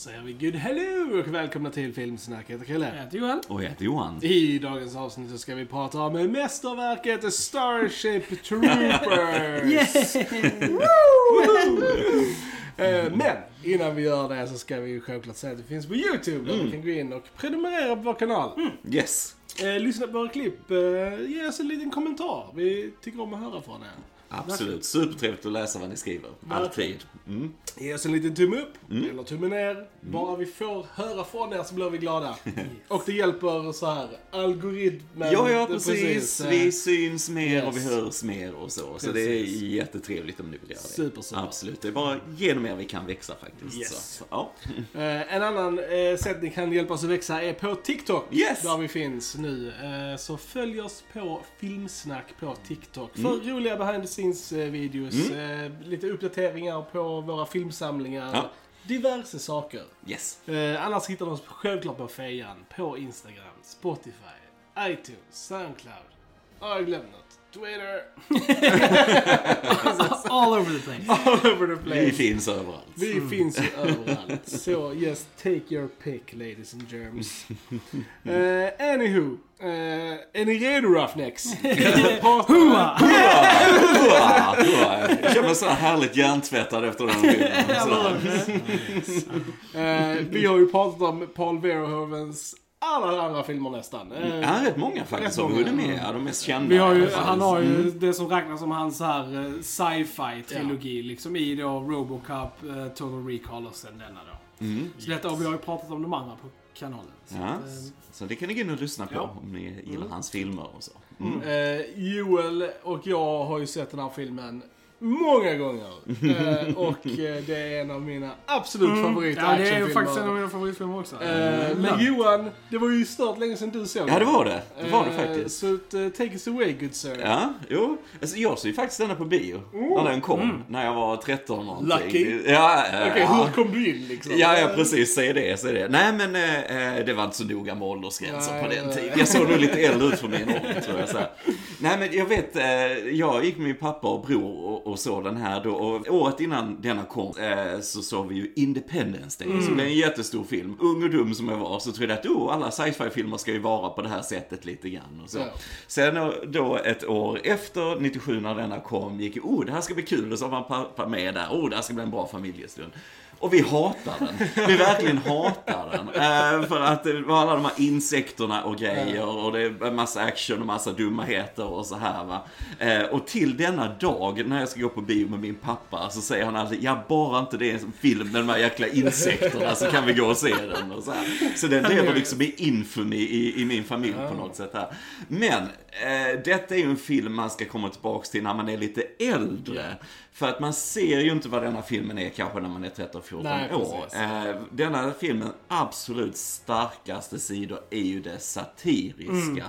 Säger vi good hello och välkomna till Filmsnack. Jag heter Chrille. Jag heter Joel. Och jag heter Johan. I dagens avsnitt så ska vi prata om mästerverket Starship Troopers. Eh, Men innan vi gör det så ska vi ju självklart säga att det finns på YouTube där du kan gå in och prenumerera på vår kanal. Yes. Eh, lyssna på våra klipp, eh, ge oss en liten kommentar. Vi tycker om att höra från er. Absolut. Supertrevligt att läsa vad ni skriver. Alltid. Mm. Ge oss en liten tumme upp eller tumme ner. Bara vi får höra från er så blir vi glada. Och det hjälper så här algoritmen. Ja, ja, precis. eh, Vi syns mer och vi yes. hörs mer och så. Så det är Precis. jättetrevligt om ni vill göra det. Super, super. Absolut. Det är bara genom er vi kan växa faktiskt. Yes. Så, ja. Eh, en annan eh, sätt ni kan hjälpa oss att växa är på TikTok. Yes. Där vi finns nu. Eh, så följ oss på Filmsnack på TikTok. Mm. För roliga behind the scenes eh, videos. Eh, lite uppdateringar på våra filmsamlingar. Ja. Diverse saker. Yes. Eh, annars hittar du oss självklart på Fejan, på Instagram, Spotify, iTunes, Soundcloud. Ja, jag har glömt något. Twitter. All over the place. All over the place. Vi finns överallt. Vi finns ju överallt. Så just take your pick ladies and germs. Uh, anywho. Uh, är ni redo Roughnecks? Hua! Hurra, hurra. Jag känner mig så här härligt hjärntvättad efter den filmen. Eh, vi har ju pratat om Paul Verhoevens alla andra filmer nästan. Eh, Ja, rätt många faktiskt Rätt har många. med. Ja, de mest kända. Vi har ju, han har ju Mm. det som räknas som hans här eh, sci-fi trilogi liksom i då Robocop, eh, Total Recall och sen denna då. Mm. Så detta, och vi har ju pratat om de andra på kanalen. Så Ja, att, eh, så det kan ni gå in och lyssna på Ja. om ni gillar hans filmer och så. Mm. Eh, Joel och jag har ju sett den här filmen många gånger. Eh, och eh, det är en av mina absolut favorit Mm. ja, det är ju faktiskt en av mina favoritfilmer också. Eh, men Johan, det var ju stört länge sedan du såg Ja, det den. var det. Det var det Eh, faktiskt. Så att, eh, take us away good sir. Ja, jo. Alltså, jag såg ju faktiskt denna på bio. När den kom. När jag var 13 någonting. Mm. Lucky. Ja, eh, Okej, ja. hur kom du in liksom? Ja, ja, precis. Säg det, säg det. Nej, men det var inte så noga med åldersgränser på den tiden. Jag såg nog lite äldre ut för min ålder, tror jag. Så här. Nej, men jag vet, eh, jag gick med min pappa och bror och, och såg den här då. Och året innan denna kom eh, så såg vi ju Independence Day, som blev en jättestor film. Ung och dum som jag var så trodde jag att oh, alla sci-fi-filmer ska ju vara på det här sättet lite grann. Och så. Ja. Sen då- då ett år efter, 97 när denna kom, gick oh det här ska bli kul. Och så var man pappa med där, oh det här ska bli en bra familjestund. Och vi hatar den. Vi verkligen hatar den. Eh, för att det var alla de här insekterna och grejer och det är massa action och massa dumheter och så här va. Eh, och till denna dag när jag ska gå på bio med min pappa så säger han alltid, ja bara inte det är en film med de här jäkla insekterna så kan vi gå och se den. Och så, här. så den lever liksom i infamy i, i min familj på något sätt här. Men eh, detta är ju en film man ska komma tillbaks till när man är lite äldre. För att man ser ju inte vad denna filmen är kanske när man är 13-14 Nej, år. Eh, denna filmens absolut starkaste sidor är ju det satiriska.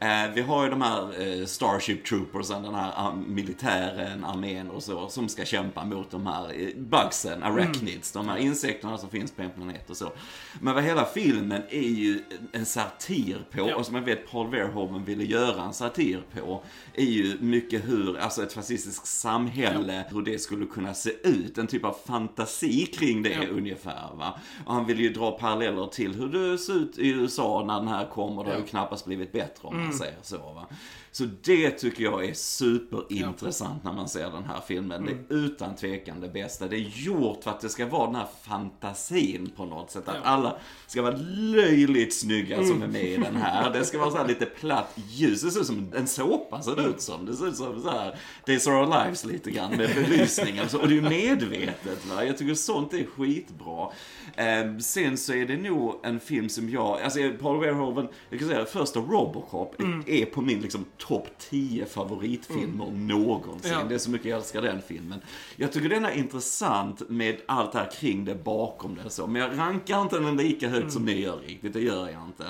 Eh, vi har ju de här eh, Starship Troopersen, den här ah, militären, armén och så, som ska kämpa mot de här eh, bugsen, arachnids, de här insekterna som finns på en planet och så. Men vad hela filmen är ju en satir på, Ja. och som jag vet Paul Verhoeven ville göra en satir på, är ju mycket hur, alltså ett fascistiskt samhälle, hur det skulle kunna se ut. En typ av fantasi kring det Ja. ungefär. Va? Och han vill ju dra paralleller till hur det ser ut i USA när den här kom och det har ju knappast blivit bättre om Mm. man säger så. Va? Så det tycker jag är superintressant när man ser den här filmen. Det Mm. är utan tvekan det bästa. Det är gjort för att det ska vara den här fantasin på något sätt. Att alla ska vara löjligt snygga som är med i den Mm. här. Det ska vara så här lite platt ljus. Det ser ut som en såpa ser det ut som. Det ser ut som så här Days of Our Lives lite grann med belysning och så. Och det är ju medvetet va. Jag tycker sånt är skitbra. Eh, sen så är det nog en film som jag, alltså Paul Verhoeven, jag kan säga första Robocop Mm. är på min liksom topp 10 favoritfilmer någonsin. Ja. Det är så mycket jag älskar den filmen. Jag tycker den är intressant med allt det här kring det bakom det så. Men jag rankar inte den lika högt som ni gör riktigt, det gör jag inte.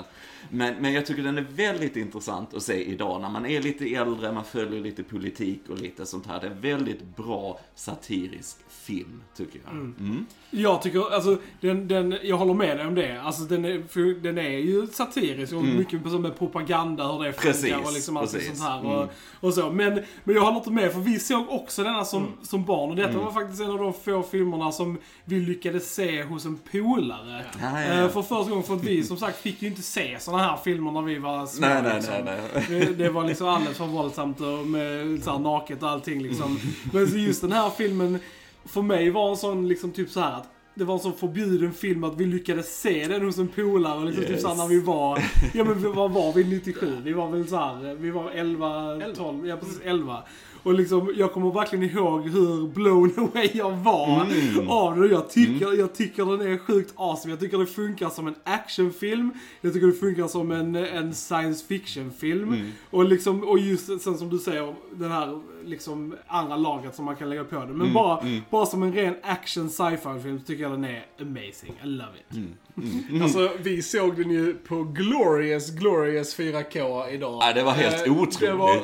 Men, men jag tycker den är väldigt intressant att se idag när man är lite äldre, man följer lite politik och lite sånt här. Det är en väldigt bra satirisk film, tycker jag. Mm. Jag tycker, alltså, den, den, jag håller med dig om det. Alltså den är, den är ju satirisk och mycket på- med propaganda, hur det funkar och liksom allt sånt här. Mm. Och, och så. Men, men jag håller inte med, för vi såg också denna som, som barn. Och detta var faktiskt en av de få filmerna som vi lyckades se hos en polare. Ja. Eh, För första gången, för att vi som sagt fick ju inte se såna här filmer när vi var små. Nej, nej, liksom. nej, nej. Det, det var liksom alldeles för våldsamt och med så här naket och allting liksom. Men så just den här filmen, för mig var en sån liksom typ så här att det var en sån förbjuden film att vi lyckades se den hos en polare liksom typ Yes. såhär när vi var, ja men vad var vi 97? Vi var väl såhär, vi var 11, 12, ja precis 11. Och liksom, jag kommer verkligen ihåg hur blown away jag var Mm. av det. Jag tycker, jag tycker den är sjukt awesome. Jag tycker det funkar som en actionfilm. Jag tycker det funkar som en, en science fiction-film. Mm. Och, liksom, och just sen som du säger, den här liksom andra laget som man kan lägga på det. Mm, Men bara, bara som en ren action sci-fi-film tycker jag den är amazing. I love it. Mm. Alltså, vi såg den ju på Glorious, Glorious 4K idag. Ja, det var helt Eh, otroligt. Det var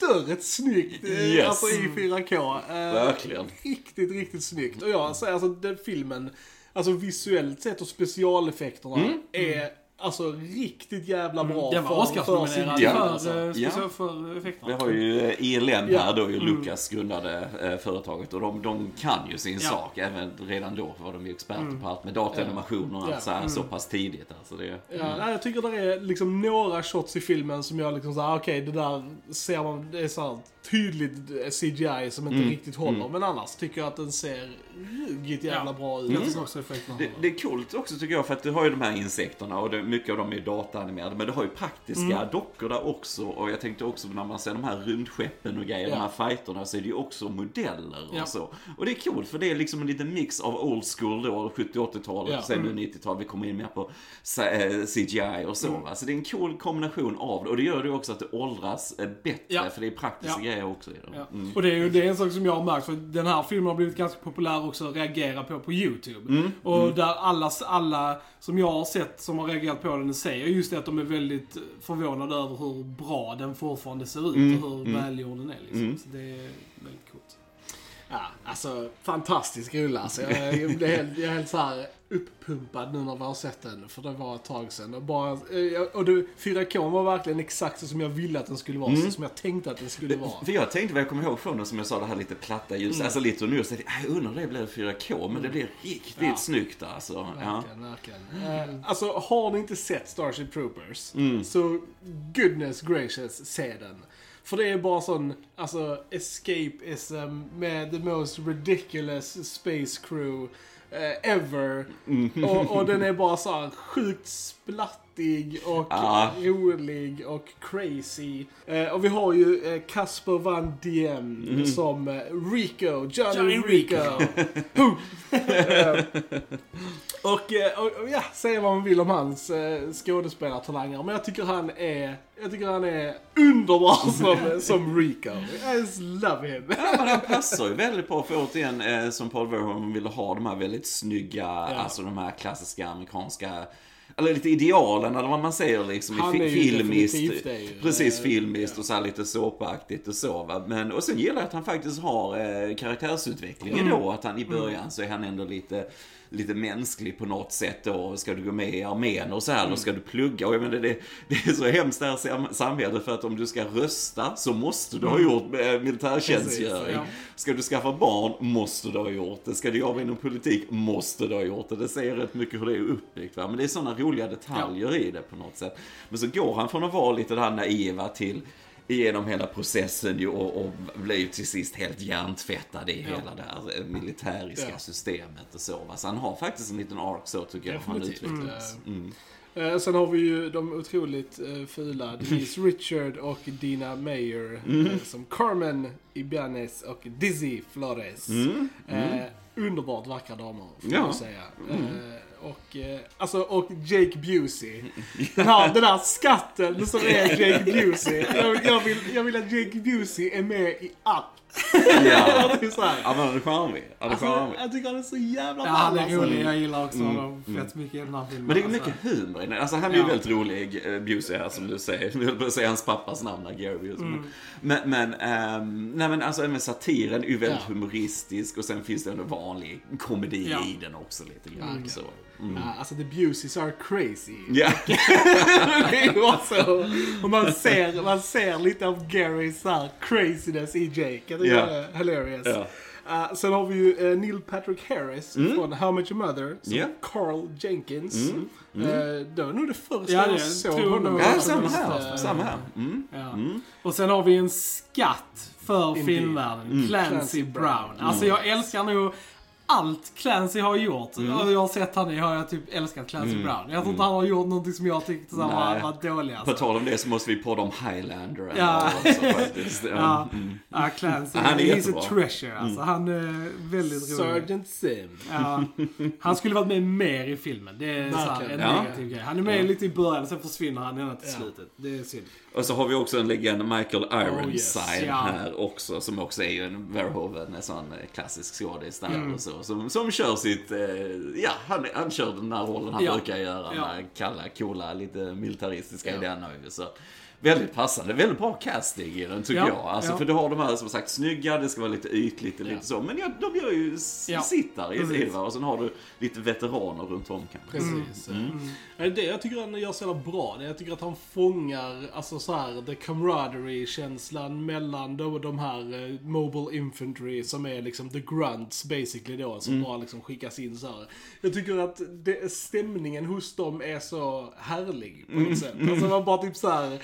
större snyggt eh, Yes. alltså, i 4K. Eh, Verkligen. Riktigt, riktigt snyggt. Och jag säger alltså, den filmen, alltså visuellt sett och specialeffekterna är alltså riktigt jävla bra Den var Oscarsnominerad tid, Ja. för, alltså. Ja. speciellt för effekterna. Vi har ju eh, ILM Ja. här då, ju Lucas grundade eh, företaget och de, de kan ju sin Ja. sak. Även redan då var de ju experter på allt med dataanimation och allt Ja. så här så pass tidigt. Alltså det, Ja, nej, jag tycker det är liksom några shots i filmen som jag liksom såhär, okej det där ser man, det är såhär tydligt CGI som inte riktigt håller. Men annars tycker jag att den ser ruggigt jävla Ja. bra ut. Effekterna det, det är coolt också tycker jag för att du har ju de här insekterna och det, mycket av dem är dataanimerade. Men du har ju praktiska dockor där också. Och jag tänkte också när man ser de här rymdskeppen och grejer, Ja. de här fighterna så är det ju också modeller Ja. och så. Och det är coolt för det är liksom en liten mix av old school då, 70-80-talet, Ja. sen nu 90-tal, vi kommer in mer på C- eh, CGI och så. va. Så det är en cool kombination av det. Och det gör det också att det åldras eh, bättre, Ja. för det är praktiska Ja. Grejer också i det. Ja. Mm. Och det är ju det är en sak som jag har märkt, för den här filmen har blivit ganska populär också att reagera på på YouTube. Mm. Och där alla, alla som jag har sett som har reagerat på den säger just det att de är väldigt förvånade över hur bra den fortfarande ser ut Mm. och hur välgjord den är liksom. Så det är väldigt. Ja, alltså fantastisk rulle alltså. Jag, jag, helt, jag är helt så här uppumpad nu när vi har sett den. För det var ett tag sedan. Och, bara, eh, och det, 4K var verkligen exakt så som jag ville att den skulle vara. Så som jag tänkte att den skulle vara. För jag tänkte, vad jag kommer ihåg från den, som jag sa, det här lite platta ljus, Mm. alltså lite och nu, så tänkte jag, jag undrar det blir 4K, men det blir riktigt Ja. snyggt alltså. Ja. Verkligen, verkligen. Eh, alltså, har ni inte sett Starship Troopers, Mm. så goodness gracious, se den. För det är bara sån, alltså, escapism med the most ridiculous space crew eh, ever. Mm. Och, och den är bara så här sjukt splattig och Ja. rolig och crazy. Eh, och vi har ju eh, Casper Van Diem som eh, Rico, Johnny, Johnny Rico. Eh, och, och, och ja, säga vad man vill om hans eh, skådespelartalanger. Men jag tycker han är, jag tycker han är underbar som, som Rico. I just love him. Ja, men han passar ju väldigt bra för återigen, eh, som Paul Verhoeven ville ha de här väldigt snygga, alltså de här klassiska amerikanska eller lite idealen eller vad man säger liksom Han i är ju filmiskt. det ju. Precis, Eh, filmiskt och så här lite såpaktigt och så va. Men, och sen gillar jag att han faktiskt har eh, karaktärsutveckling Mm. då. Att han i början så är han ändå lite lite mänsklig på något sätt då. Ska du gå med i armén och så här, Mm. ska du plugga. Och jag menar, det, det är så hemskt det här sam- samhället för att om du ska rösta så måste du ha gjort eh, militärtjänstgöring. Precis, ja. Ska du skaffa barn måste du ha gjort det. Ska du jobba inom politik måste du ha gjort det. Det säger rätt mycket hur det är uppbyggt. Va? Men det är sådana roliga detaljer i det på något sätt. Men så går han från att vara lite det här naiva till igenom hela processen ju och, och ju till sist helt hjärntvättad i hela det här eh, militäriska Ja. systemet och så. Va? Så han har faktiskt en liten ark så tycker jag. Han utvecklas. Mm. Eh, sen har vi ju de otroligt uh, fula Denise Richard och Dina Meyer Mm. eh, som Carmen Ibanez och Dizzy Flores. Eh, underbart vackra damer, får Ja. Mm. man säga. Eh, och, eh, alltså, och Jake Busey. Den, här, den här skatten som är Jake Busey. Jag, jag, vill, jag vill att Jake Busey är med i allt. Ja. men han är charmig. Han är Alltså, charmig. jag tycker han är så jävla Ja, han ball, är alltså. rolig. Jag gillar också honom fett mycket i den här filmen. Mm, Men det är alltså. mycket humor i den. Alltså han är ju Ja. väldigt rolig, uh, Busey här som du säger. Jag höll på att säga hans pappas namn, Gary Busey. Mm. Men, men, ehm, nej men alltså även satiren är ju väldigt Ja. humoristisk och sen finns det ändå vanlig komedi Ja. i den också lite grann. Så. Ja, alltså the Buseys are crazy. Det så. Och man ser, man ser lite av Garys så här craziness i Jake. Jag tycker det är hilarious. Ja. Uh, sen har vi ju uh, Neil Patrick Harris från How Much Your Mother som Ja. Carl Jenkins. Uh, det var nog det första Ja, jag såg tror honom. Ja, samma här. eh, Samma här. Mm. Ja. Och sen har vi en skatt för Indeed. filmvärlden. Clancy, Clancy Brown. Brown. Alltså jag älskar nog allt Clancy har gjort. Mm. Och jag har sett han i har jag typ älskat Clancy Brown. Jag tror inte han har gjort någonting som jag tyckte så var, var dålig På alltså. tal om det så måste vi podda om Highlander Ja. också faktiskt. Ja, Mm. ja Clancy. Han är he's jättebra. a treasure alltså. Han är väldigt rolig. Sergeant Sim. Ja, han skulle varit med mer i filmen. Det är så här, en negativ grej. Han är med lite i början, sen försvinner han ända till Ja. slutet. Det är synd. Och så har vi också en legend, Michael Ironside Oh, yes. Ja. här också, som också är ju en Verhoeven, en sån eh, klassisk skådis där Mm. och så. Som, som kör sitt, eh, ja, han, han kör den där rollen han Ja. brukar göra, Ja. den där kalla, coola, lite militaristiska Ja. i den ju. Så. Väldigt passande, väldigt bra casting i den tycker Ja, jag. Alltså, ja. För du har de här som sagt snygga, det ska vara lite ytligt och lite Ja. så. Men ja, de gör ju Ja, sitt där i det. Och sen har du lite veteraner runt om kanske. Precis. Mm. Mm. Det jag tycker han gör så jävla bra, det är jag tycker att han fångar, alltså så här, the camaraderie-känslan mellan då de här eh, Mobile Infantry som är liksom the grunts basically då, som bara liksom skickas in så här. Jag tycker att det, stämningen hos dem är så härlig på något sätt. Alltså man bara typ så här.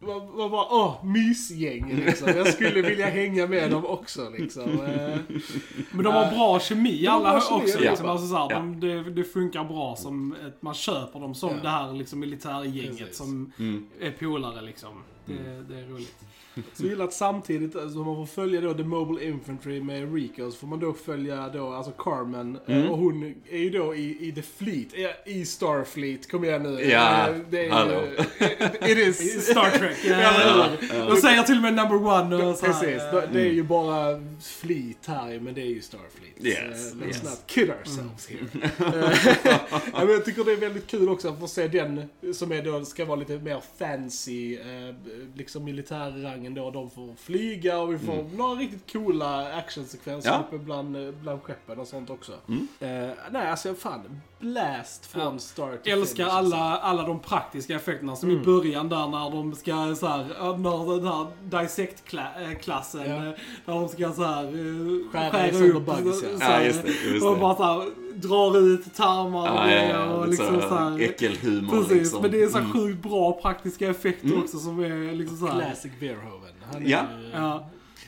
Man bara, åh, mysgäng liksom. Jag skulle vilja hänga med dem också liksom. Eh, Men de har bra kemi alla bra kemi, också. ja. Liksom. Alltså, så här, Ja. de, det, det funkar bra som ett, man köper dem som Ja. det här liksom, militärgänget Precis. som Mm. är polare liksom. Det, det är roligt. Så jag gillar att samtidigt, alltså man får följa då The Mobile Infantry med Rico, så får man då följa då, alltså Carmen, eh, Mm. och hon är ju då i, i The Fleet, eh, i Starfleet, kom igen nu. Ja, Eh, det är hallå. ju, it, it is. Star Trek. Ja, ja, hur? De säger till och med number one och så här, Precis, eh, det är ju bara Fleet här men det är ju Starfleet. Yes, Så, let's yes. not kid ourselves here. Eh, ja, men jag tycker det är väldigt kul också att få se den som är då, ska vara lite mer fancy, eh, liksom militärrangen då, de får flyga och vi får några riktigt coola actionsekvenser Ja. uppe bland, eh, bland skeppen och sånt också. Mm. Eh, nej, alltså fan, blast från Ja. start to älskar finish, alltså. alla, alla de praktiska effekterna. Som Mm. i början där när de ska så här, när den här dissect-klassen, Ja. eh, när de ska så här eh, Skära upp bugs, så, ja. så Ja, just det. Just och det. bara så här, drar ut tarmar och Ja, ja, och liksom så så här. äckelhumor Precis, liksom. men det är så Mm. sjukt bra praktiska effekter Mm. också som är liksom så här. Classic Verhoeven. Han är Ja. ju- Ja.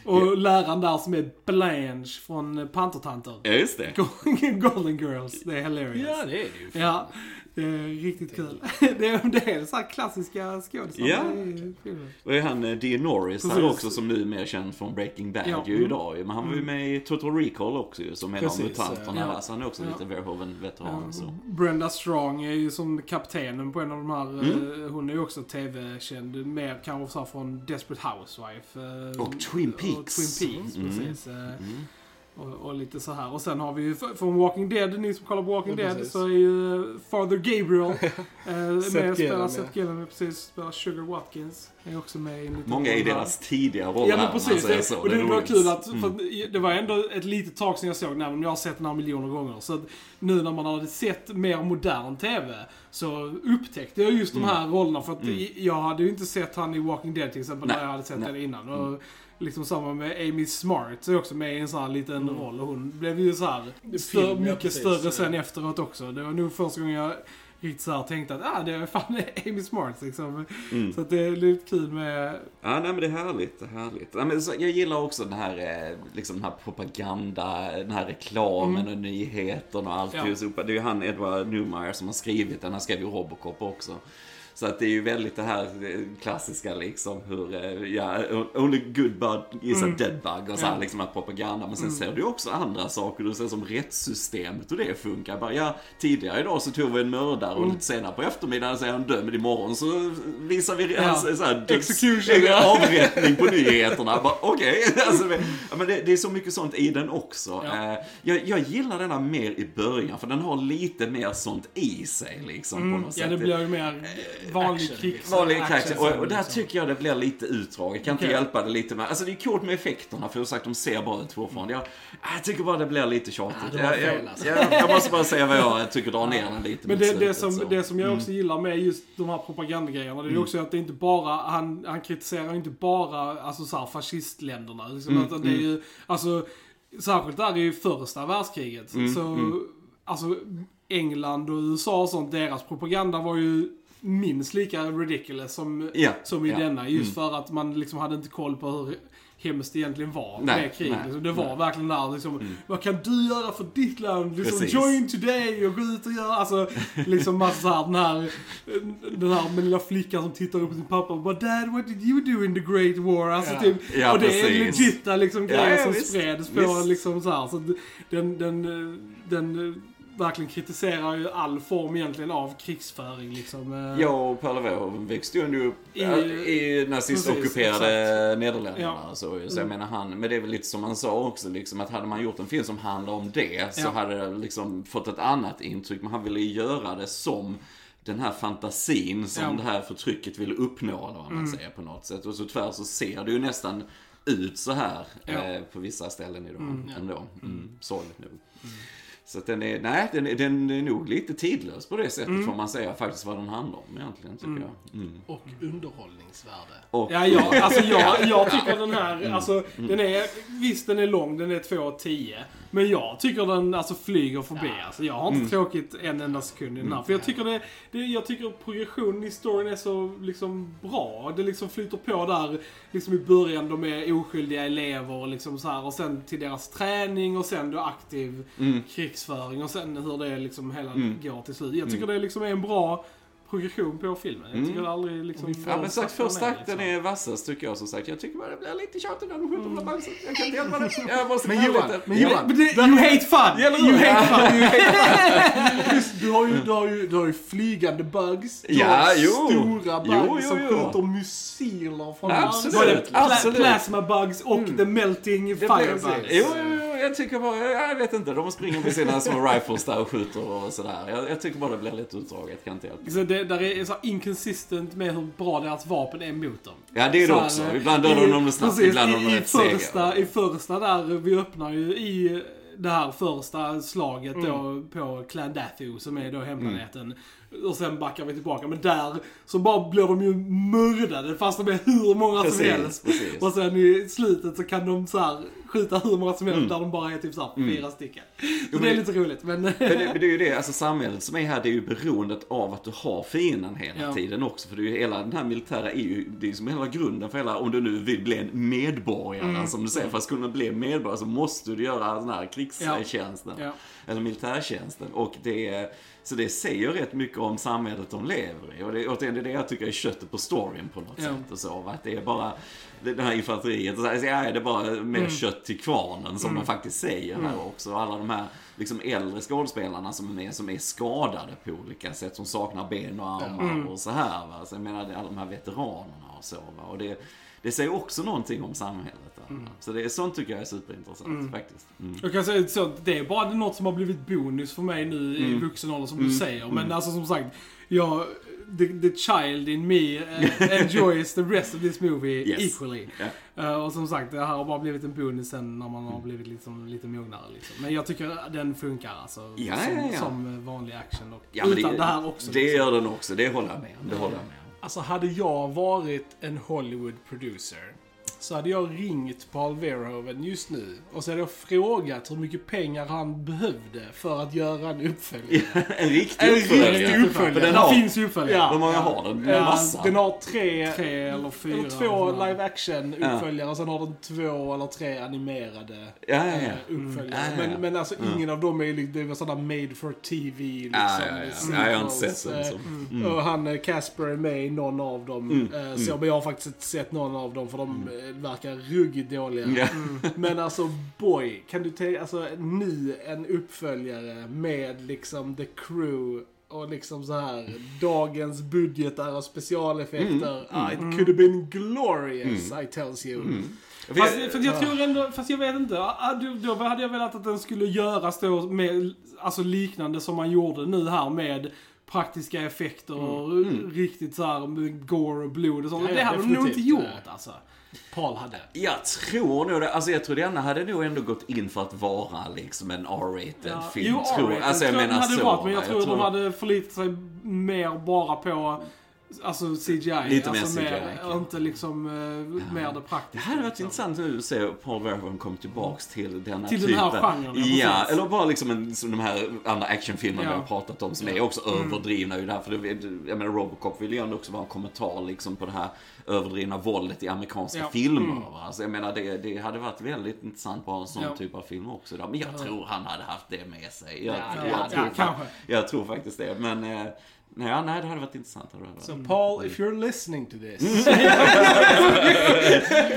Och läraren där som är Blanche från Pantertanter. Ja, just det. Golden Girls, det är hilarious. Ja, det är det ju. Ja, det är riktigt kul. Det är, det är så här klassiska skådisar Ja. i filmen. Och är han eh, Dean Norris här också som nu är mer känd från Breaking Bad Ja. ju Mm. idag. Men han var ju med i Total Recall också ju, som en av mutanterna ja. där. Så han är också Ja. lite Verhoeven-veteran. Ja, Så. Brenda Strong är ju som kaptenen på en av de här. Mm. eh, Hon är ju också tv-känd. Mer kanske så från Desperate Housewife. eh, Och Twin Och Peaks. Twin Peaks, Mm. precis. eh, Mm. Och, och lite så här. Och sen har vi ju från Walking Dead, ni som kollar på Walking Ja, Dead, så är ju eh, Father Gabriel eh, med spelar Gillen, Seth. Gillen, precis, spelar Sugar Watkins. Är också med i Många i här. deras tidiga roller Ja men här, precis, säger det, så. och det, är var kul att, Mm. för det var ändå ett litet tag sedan jag såg den här, men jag har sett den här miljoner gånger. Så att nu när man hade sett mer modern TV så upptäckte jag just de här rollerna. För att Mm. jag hade ju inte sett han i Walking Dead till exempel, Nej, när jag hade sett nej. den innan. Och liksom samma med Amy Smart, är också med i en sån här liten roll. Och hon blev ju så här stö- Film, ja, mycket precis. större sen efteråt också. Det var nog första gången jag riktigt så här tänkte att ah, det är fan Amy Smart liksom. Mm. Så att det är lite kul med Ja, nej men det är härligt, det är härligt. Ja, men så, jag gillar också den här, eh, liksom den här propaganda, den här reklamen och nyheterna och allt. Mm. Ja. Ja. Det är ju han, Edward Newmeyer, som har skrivit den. Han skrev ju Robocop också. Så att det är ju väldigt det här eh, klassiska liksom, hur, eh, ja, only good bug is a dead bug och så här, Ja. liksom att propaganda. Men sen ser du också andra saker, du ser som rättssystemet och det funkar. Bara, ja, tidigare idag så tog vi en mördare och lite senare på eftermiddagen så är han död, men imorgon så visar vi Ja. hans så här, Execution, ja. avrättning på nyheterna. Okej, alltså, men- ja, det, det är så mycket sånt i den också. Ja. Eh, jag, jag gillar denna mer i början, för den har lite mer sånt i sig liksom på något Ja, sätt. det blir ju mer vanlig krigs... liksom. Vanlig action action. Och, och där liksom. tycker jag det blir lite utdraget. Kan inte Okej. hjälpa det lite med. Alltså det är coolt med effekterna, för som sagt de ser bra ut fortfarande. Jag, jag tycker bara det blir lite tjatigt. Var jag, fel, jag, alltså. jag, jag måste bara säga vad jag tycker drar ner den lite Men det, det, som, så. det som jag Mm. också gillar med just de här propagandagrejerna, det är också att det inte bara, han, han kritiserar inte bara alltså så här, fascistländerna. Liksom, Mm, utan det är ju, alltså, särskilt där i första världskriget. Mm, så, alltså England och USA och sånt, deras propaganda var ju minst lika ridiculous som, Ja, som i ja. Mm. denna. Just för att man liksom hade inte koll på hur hemskt det egentligen var Nej, med krig. nej, liksom, det var nej. verkligen där liksom, vad kan du göra för ditt land? Liksom, Precis. join today och gå ut och göra, alltså liksom massa såhär, den här, den här med lilla flickan som tittar upp på sin pappa och bara Dad, what did you do in the great war? Alltså Ja. typ, Ja, och det är precis. legitta liksom Ja, grejer ja, som visst. spreds på Visst. liksom så här, så den, den, den, eh, verkligen kritiserar ju all form egentligen av krigsföring liksom. eh. Jag och Perleveau växte ju ändå upp I- i, nazistockuperade Nederländerna. Ja. Så, så jag Mm. menar han, men det är väl lite som man sa också, liksom, att hade man gjort en film som handlar om det så Ja. hade det liksom fått ett annat intryck. Man ville ju göra det som den här fantasin som Ja. det här förtrycket vill uppnå, eller vad man Mm. säger på något sätt. Och så tyvärr så ser det ju nästan ut så här Ja. eh, på vissa ställen idag Mm. ändå. Mm. Sorgligt nog. Så att den är, nej, den är, den är nog lite tidlös på det sättet Mm. får man säga faktiskt vad den handlar om egentligen tycker jag. Mm. Och underhållningsvärde. Och, Ja, ja, alltså jag, jag tycker den Mm. här, alltså den är, visst den är lång, den är 2.10. Men jag tycker den alltså flyger förbi. Alltså, jag har inte Mm. tråkigt en enda sekund i den här. För jag tycker det, det jag tycker progressionen i storyn är så liksom bra. Det liksom flyter på där, liksom i början, de är oskyldiga elever och liksom så här. Och sen till deras träning och sen då aktiv Mm. krigsföring och sen hur det liksom hela Mm. går till slut. Jag tycker det liksom är en bra progression på filmen. Jag tycker Mm. aldrig liksom... Ja men sagt, första akten liksom. är vassast tycker jag som sagt. Jag tycker bara det blir lite tjatigt när de skjuter på bamsen. Jag kan inte hjälpa det. Jag måste Men Johan, lite- men Johan. Men det, you hate fun! You hate fun! Visst, du har ju, du har ju, du har ju flygande bugs. Du Ja, har jo. stora bugs Jo, jo, som skjuter missiler från Absolut. Landet. pla Absolut. plasma bugs och the melting fire bugs. Jo, jo, jo, jag tycker bara, jag vet inte, de springer med sina små rifles där och skjuter och sådär. Jag, jag tycker bara det blir lite utdraget, kan inte hjälpa. Så det där är så här inconsistent med hur bra deras vapen är mot dem. Ja, det är det Så här, också. eh, Ibland dödar de dem snabbt, ibland i, de rätt första. I första där, vi öppnar ju i det här första slaget då Mm. på Clandathu som är då hemplaneten. Och sen backar vi tillbaka. Men där så bara blir de ju mördade fast de är hur många som Precis, helst. precis. Och sen i slutet så kan de så här skjuta hur många som helst Mm. där de bara är typ så här fyra stycken. Så men det är det- lite roligt men... Men det, men det är ju det, alltså samhället som är här, det är ju beroendet av att du har fienden hela Ja. tiden också. För det är ju hela den här militära är ju, det är som hela grunden för hela, om du nu vill bli en medborgare, Mm. som du säger. För att kunna bli medborgare så måste du göra den här krigstjänsten. Ja. Eller militärtjänsten. Och det är, så det säger rätt mycket om samhället de lever i. Och det, återigen, det är det jag tycker är köttet på storyn på något Ja. sätt. Och så, att det är bara det här infanteriet. Och så här, så är det bara mer Mm. kött till kvarnen som de faktiskt säger här också. Och alla de här liksom äldre skådespelarna som är med, som är skadade på olika sätt. Som saknar ben och armar Mm. och så här. Va? Så jag menar, alla de här veteranerna och så. Va? Och det, det säger också någonting om samhället. Mm. Så det är sånt tycker jag är superintressant faktiskt. Mm. Jag kan säga så, det är bara något som har blivit bonus för mig nu i Mm. vuxen ålder som Mm. du säger. Men alltså som sagt, jag, the, the child in me eh, enjoys the rest of this movie Yes. equally. Eh, och som sagt, det här har bara blivit en bonus sen när man har blivit liksom, lite mognare. Liksom. Men jag tycker den funkar alltså Ja, som, ja, ja. som vanlig action. Och, utan det, här också. Det liksom. gör den också, det håller jag med om. Det håller jag med om. Alltså hade jag varit en Hollywood producer så hade jag ringt Paul Verhoeven just nu och så hade jag frågat hur mycket pengar han behövde för att göra en uppföljare. en riktig En uppföljare. riktig uppföljare. För den har, finns ju uppföljare. Ja. hur många har den? En massa. Den har tre, Tre eller fyra. eller två live action uppföljare och sen har den två eller tre animerade Ja, ja, eh, ja. uppföljare. Ja, ja, ja. Men, men alltså ingen av dem är ju det var sådana made for TV liksom. Ja, ja, ja. Ja, jag har inte sett den. eh, Så. Och han eh, Casper är med i någon av dem. Mm, Så men jag har faktiskt inte sett någon av dem för de verkar ruggigt dåliga. Ja. Men alltså boy, kan du tänka, alltså nu en uppföljare med liksom the crew och liksom så här dagens budgetar och specialeffekter. Ah, it could have been glorious, I tells you. Fast, för jag tror ändå, fast jag vet inte. Ah, Då, då hade jag velat att den skulle göras då med, alltså liknande som man gjorde nu här med praktiska effekter och riktigt så här med gore och blod och sånt. Ja, det hade de nog inte gjort alltså. Paul hade. Jag tror nog det. Alltså jag tror denna hade nog ändå gått in för att vara liksom en R-rated Ja, film. jo, tror, R-rated alltså jag tror jag menar hade så. varit, men jag va? tror, de hade förlitat sig mer bara på Alltså CGI. Lite mer alltså CGI, okej. inte liksom uh, mer det Det praktiska. hade varit liksom. intressant nu att se Paul Verhoeven komma tillbaks till denna Till den typen. här genren, ja, Ja, precis. eller bara liksom en, som de här andra actionfilmerna Ja. Mm. vi har pratat om som är också överdrivna. Ju därför det, jag menar Robocop vill ju ändå också vara en kommentar liksom på det här överdrivna våldet i amerikanska Ja. filmer. Mm. Va? Alltså jag menar det, det hade varit väldigt intressant ha en sån Ja. typ av film också. Då. Men jag tror han hade haft det med sig. Jag, Ja, jag, ja, tror, ja, kanske. jag tror faktiskt det. Men eh, nej, nej, det hade varit intressant. Hade varit. So Paul, if you're listening to this.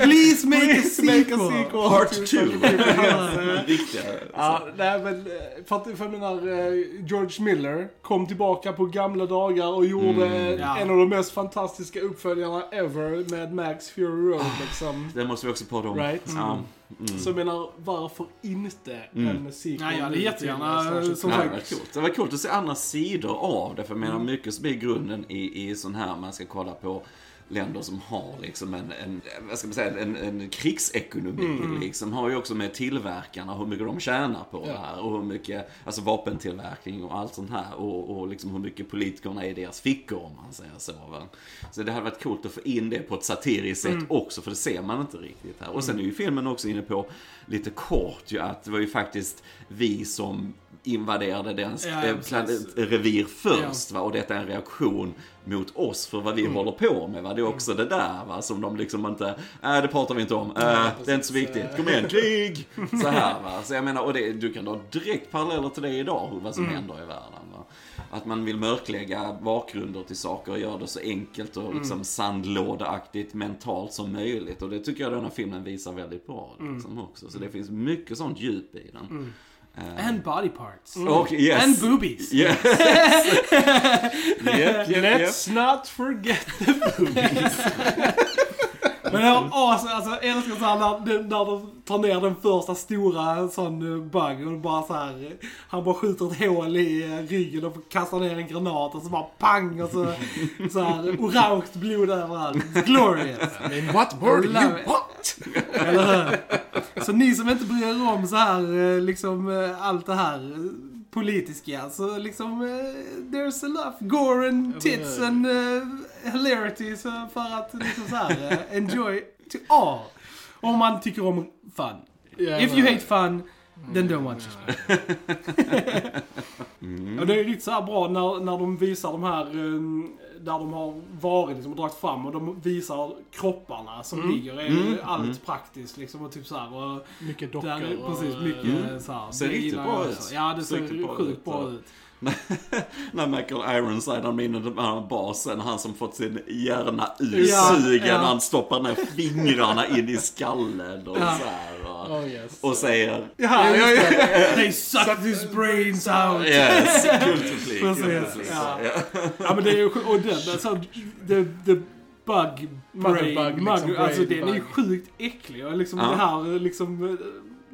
Please make a Please make sequel! a sequel. Part to two. Funny People, yes. Viktiga. Ja, nej men eh, för, att, för jag menar, eh, George Miller kom tillbaka på gamla dagar och gjorde Mm. Ja. en av de mest fantastiska uppföljarna ever med Max Fury Road liksom. Det måste vi också prata om. Right. Ja. Mm. Så jag menar, varför inte en sequel? Nej, jag hade jättegärna, som Ja, Troopers? det var coolt. Det var coolt att se andra sidor av det. För jag menar, mycket som är grunden i, i sån här, man ska kolla på länder som har liksom en, en vad ska man säga, en, en krigsekonomi. Liksom, har ju också med tillverkarna, hur mycket de tjänar på det här. Och hur mycket, alltså vapentillverkning och allt sånt här. Och, och liksom hur mycket politikerna är i deras fickor om man säger så. Va? Så det hade varit coolt att få in det på ett satiriskt sätt också, för det ser man inte riktigt här. Och sen är ju filmen också inne på, lite kort ju, att det var ju faktiskt vi som invaderade dens Ja, ja, eh, revir först va? och detta är en reaktion mot oss för vad vi Mm. håller på med. Va? Är också det där va? som de liksom inte, nej det pratar vi inte om, äh, det är inte så viktigt, kom igen, krig! Så här va. Så jag menar, och det, du kan dra direkt paralleller till det idag, hur- vad som Mm. händer i världen. Va? Att man vill mörklägga bakgrunder till saker och göra det så enkelt och liksom Mm. sandlådeaktigt mentalt som möjligt. Och det tycker jag den här filmen visar väldigt bra. Mm. Liksom, också. Så det finns mycket sånt djup i den. Eh, And body parts. och yes. And boobies. Yes. yep, yep, yep. Let's not forget Men det var as, alltså, jag älskar så här när, när de tar ner den första stora sån eh, bug och bara så här, han bara skjuter ett hål i eh, ryggen och kastar ner en granat och så bara pang och så, så här orange blod överallt. Glorious. In what world Love you what? Eller hur? Så ni som inte bryr er om så här, eh, liksom eh, allt det här eh, politiska, så liksom there's enough gore and tits and uh, hilarity så för att liksom så här enjoy to all. Om man tycker om fun. Ja, If you hate fun, then don't watch this. Och det är riktigt så här bra när, när de visar de här, um, där de har varit liksom och dragit fram och de visar kropparna som ligger. Är Mm. allt praktiskt liksom och typ så här. Och Mycket dockor. där precis mycket Mm. så här. Ser riktigt bra ut. Ja, det Ser ser sjukt ut, bra ut. När Michael Ironside, han minns den här basen, han som fått sin hjärna Ja, ursugen, ja. han stoppar ner fingrarna in i skallen och Ja. så här. Och, Oh, yes. och säger Ja, ja, ja. They suck these brains out. Yes, kultuplik. Precis, ja. Ja. Ja men det är ju sj- och den, alltså, the, the bug brain, bug, liksom, alltså brain den är ju bug. sjukt äcklig och liksom Ja. det här liksom eh,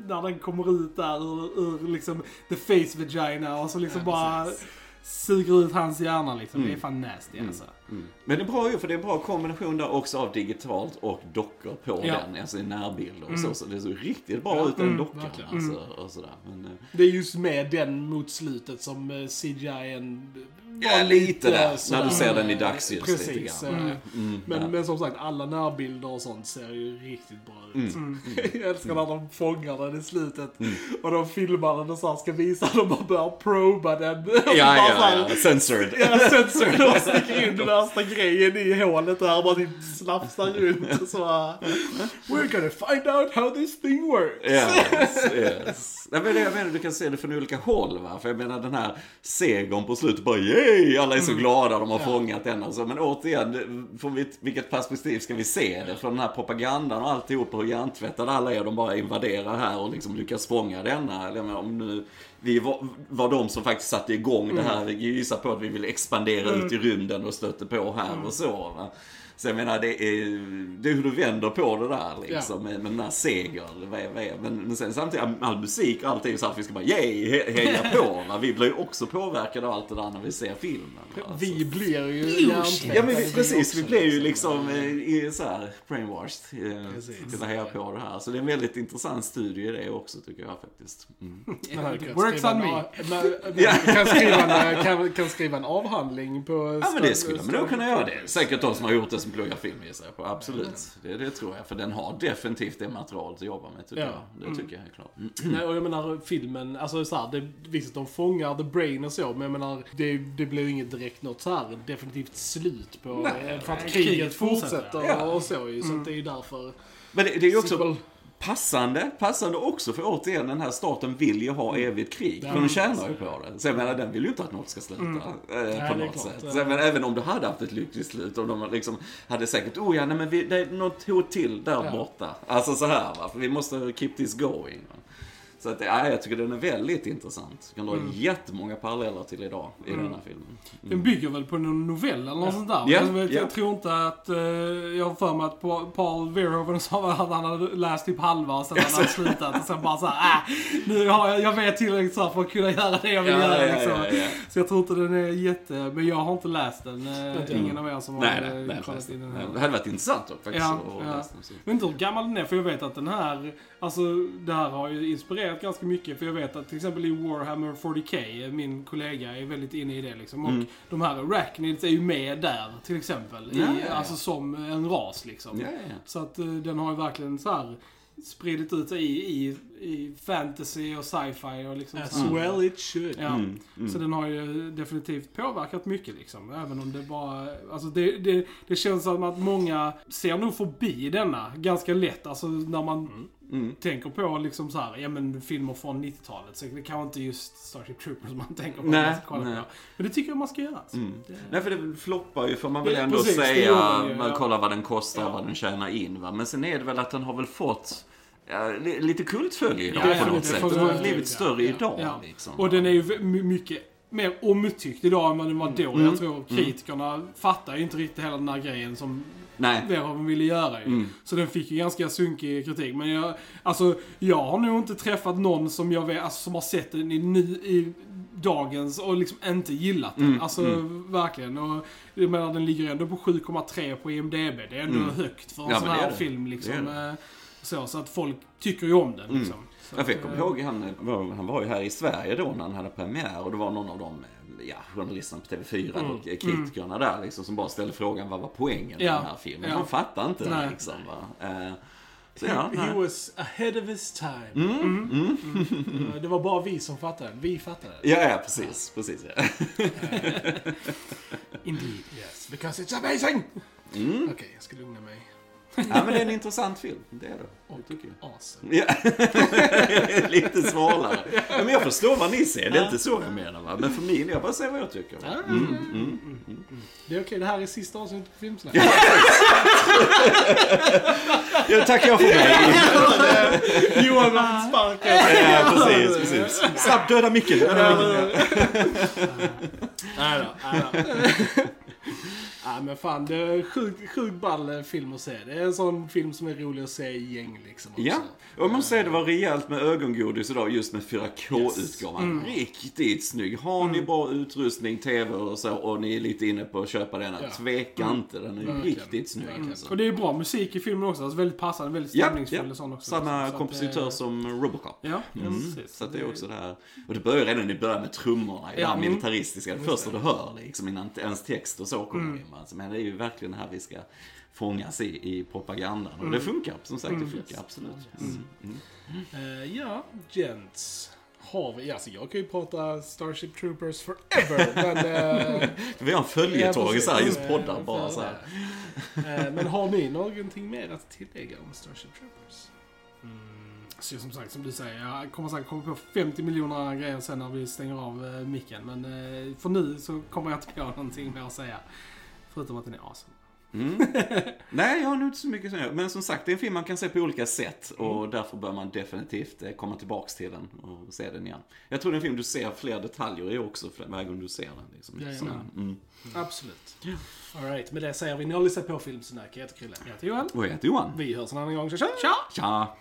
när den kommer ut där ur, ur liksom the face vagina och så liksom Ja, bara precis. suger ut hans hjärna liksom. Det är Mm. fan nasty alltså. Mm. Men det är bra ju, för det är en bra kombination där också av digitalt och dockor på Ja. den, alltså i närbilder och Mm. så. Så det ser riktigt bra Ja, ut, den mm, dockan. Alltså, och sådär. Men, eh, Det är just med den mot slutet som eh, CGI-en Ja, lite där. sådär, När du ser den i dagsljus Precis. lite grann. eh, Mm. mm, Men, ja. men som sagt, alla närbilder och sånt ser ju riktigt bra ut. Mm. Jag älskar när de fångar den i slutet Mm. och de filmar den och så ska visa de bara börjar proba den. Och Ja, bara ja, här- ja. Censored. Ja, sensorn och sticker in den värsta grejen i hålet där. Bara typ slafsar runt och så We're gonna find out how this thing works. Yes, yes. Nej, men jag menar, du kan se det från olika håll. Va? För jag menar den här segern på slutet, bara yay! Alla är så glada, de har fångat den. Alltså. Men återigen, från vilket- perspektiv ska vi se det? Från den här propagandan och alltihop, hur hjärntvättade alla är. De bara invaderar här och liksom lyckas fånga denna. Eller, om nu, vi var, var de som faktiskt satte igång det här. Vi gissar på att vi vill expandera ut i rymden och stötte på här och så. Va? Så jag menar, det är, det är hur du vänder på det där liksom, med, med den här segern. Vad är, vad är. Men, men sen samtidigt, all musik och allt är ju så att vi ska bara yay, he, heja på. Va? Vi blir ju också påverkade av allt det där när vi ser filmen. Va? Så- Vi blir ju. Ja men vi, precis, vi blir ju liksom. liksom eh, i, så här brainwashed eh, till att heja på det här. Så det är en väldigt intressant studie i det också tycker jag faktiskt. Mm. Kan Works skriva on en me. kan, skriva en, kan, kan skriva en avhandling på... Ja men det skulle man nog kunna göra det. Säkert de som har gjort det som pluggar film gissar jag på. Absolut. Det, det tror jag. För den har definitivt det materialet att jobba med tycker Ja. jag. Det tycker jag är klart. Mm. Nej, och jag menar filmen, alltså så här, det, visst de fångar the brain och så, men jag menar, det, det blir ju inget direkt något så här definitivt slut på, Nej, för att kriget, kriget fortsätter. fortsätter Ja. och så ju, så att det är ju därför. Men det, det är ju också Sequel- passande, passande också för återigen den här staten vill ju ha evigt krig. För de tjänar ju på det. Så jag menar den vill ju inte att något ska sluta. Eh, det på är något sätt. Så menar, även om du hade haft ett lyckligt slut och de liksom hade säkert, oh ja, nej men vi, det är något hot till där Ja. borta. Alltså så här va, för vi måste keep this going. Va? Så att, ja, jag tycker den är väldigt intressant. Jag kan dra jättemånga paralleller till idag i den här filmen. Den bygger väl på någon novell eller något sånt där. Ja, jag, vet, ja. jag tror inte att... eh, jag har för mig att Pa- Paul Verhoeven sa att han hade läst typ halva och sen hade han slutat. Och sen bara såhär, äh, nu har jag, jag vet tillräckligt så för att kunna göra det jag vill Ja, göra. ja, liksom. ja, ja. Så jag tror inte den är jätte... Men jag har inte läst den. Jag. ingen av er som Nej, har nej, eh, nej. kollat in den här. Det hade varit intressant dock faktiskt. Ja, att ja. läsa den, så. Jag vet inte hur gammal den är, för jag vet att den här, alltså det här har ju inspirerat ganska mycket. För jag vet att till exempel i Warhammer 40K, min kollega är väldigt inne i det liksom. Och Mm. de här Arachnids är ju med där, till exempel. I, Ja, ja, ja. Alltså som en ras liksom. Ja, ja, ja. Så att eh, den har ju verkligen så här spridit ut sig i, i, i fantasy och sci-fi och liksom As så här. well it should. Ja. Mm, mm. Så den har ju definitivt påverkat mycket liksom. Även om det bara... Alltså det, det, det känns som att många ser nog förbi denna ganska lätt. Alltså när man Mm. Tänker på liksom så här, ja men filmer från 90-talet. Så det kan inte just Starship Troopers man tänker på. Nej, man nej. på. Men det tycker jag man ska göra. Alltså. Mm. Det, Nej, för det floppar ju får man väl Ja, ändå precis, säga. den ju, man kollar vad den kostar, Ja. vad den tjänar in. Va? Men sen är det väl att den har väl fått ja, li- lite kultfölje idag Ja, på något det sätt. Den har blivit större idag. Liksom. och den är ju mycket mer omtyckt idag än vad den var då. Mm. Jag tror kritikerna fattar ju inte riktigt hela den här grejen som Nej. Verhoeven ville göra ju. Mm. Så den fick ju ganska sunkig kritik. Men jag, alltså, jag har nog inte träffat någon som jag vet, alltså, som har sett den i, ny, i dagens och liksom inte gillat den. Mm, Alltså verkligen. Och jag menar den ligger ändå på 7,3 på IMDB. Det är ändå Mm. högt för en Ja, sån det här det. film Det liksom. Eh, Så, så att folk tycker ju om den Mm. liksom. Så Jag, att, jag kommer eh, ihåg, han var, han var ju här i Sverige då när han hade premiär och det var någon av de ja, journalisterna på TV4 Mm. och kritikerna där liksom, som bara ställde frågan vad var poängen med Ja. den här filmen? Ja. De fattade inte Nej. det liksom. Va? Eh, så He, ja, he nej. was ahead of his time. Mm, mm. Eh, Det var bara vi som fattade. Vi fattade. Ja, ja, precis. precis ja. Indeed. Yes, because it's amazing! Mm. Okej, jag ska lugna mig. Ja, men det är en intressant film. Det är det. Det tycker jag. Awesome. Ja. Lite svalare. Ja, men jag förstår vad ni ser. Det är inte så jag menar va. Men för min, jag bara säger vad jag tycker. Va? Ah. Mm, mm. Det är okej, det här är sista avsnittet på Filmsnack. Ja, tackar jag för mig. Johan har sparkat. Ja, precis, precis. Snabbt. Döda micken. Nej då, nej då. Nej men fan, det är sjukt sjuk ball eh, film att se. Det är en sån film som är rolig att se i gäng liksom. också. Ja, och måste säga det var rejält med ögongodis idag just med 4K-utgåvan. Mm. Riktigt snygg. Har ni bra utrustning, TV och så och ni är lite inne på att köpa denna, Ja. tveka inte. Den är Verkligen. riktigt snygg. Alltså. Och det är bra musik i filmen också. Alltså väldigt passande, väldigt Ja, stämningsfull ja. och sån också. Samma Så att, kompositör eh, som Robocop. Ja, ja Mm. precis. Så att det är också det här. Och det börjar redan i början med trummorna, det Ja, här mm. militaristiska. Det första du hör liksom innan ens text och så kommer Mm. in. Alltså, men det är ju verkligen det här vi ska fångas i, i propagandan. Och Mm. det funkar, som sagt, det Mm. funkar absolut. Mm. Mm. Eh, ja, gents. Har vi, alltså jag kan ju prata Starship Troopers forever, men... eh, Vi har en följetong ja, så här, just poddar bara så här. Eh, Men har ni någonting mer att tillägga om Starship Troopers? Mm. Så som sagt, som du säger, jag kommer säkert komma på 50 miljoner grejer sen när vi stänger av micken. Men för nu så kommer jag inte på någonting mer att säga. Förutom att den är awesome. Nej, jag har nog inte så mycket så. Men som sagt, det är en film man kan se på olika sätt. Och därför bör man definitivt eh, komma tillbaks till den och se den igen. Jag tror det är en film du ser fler detaljer i också för varje gång du ser den. Liksom. Ja, ja. Så, mm. Absolut. Alright, med det säger vi. Ni har lyssnat på Filmsnack. Jag heter Chrille. Jag heter Johan. Och jag heter Johan. Vi hörs en annan gång. Tja! Tja! Tja!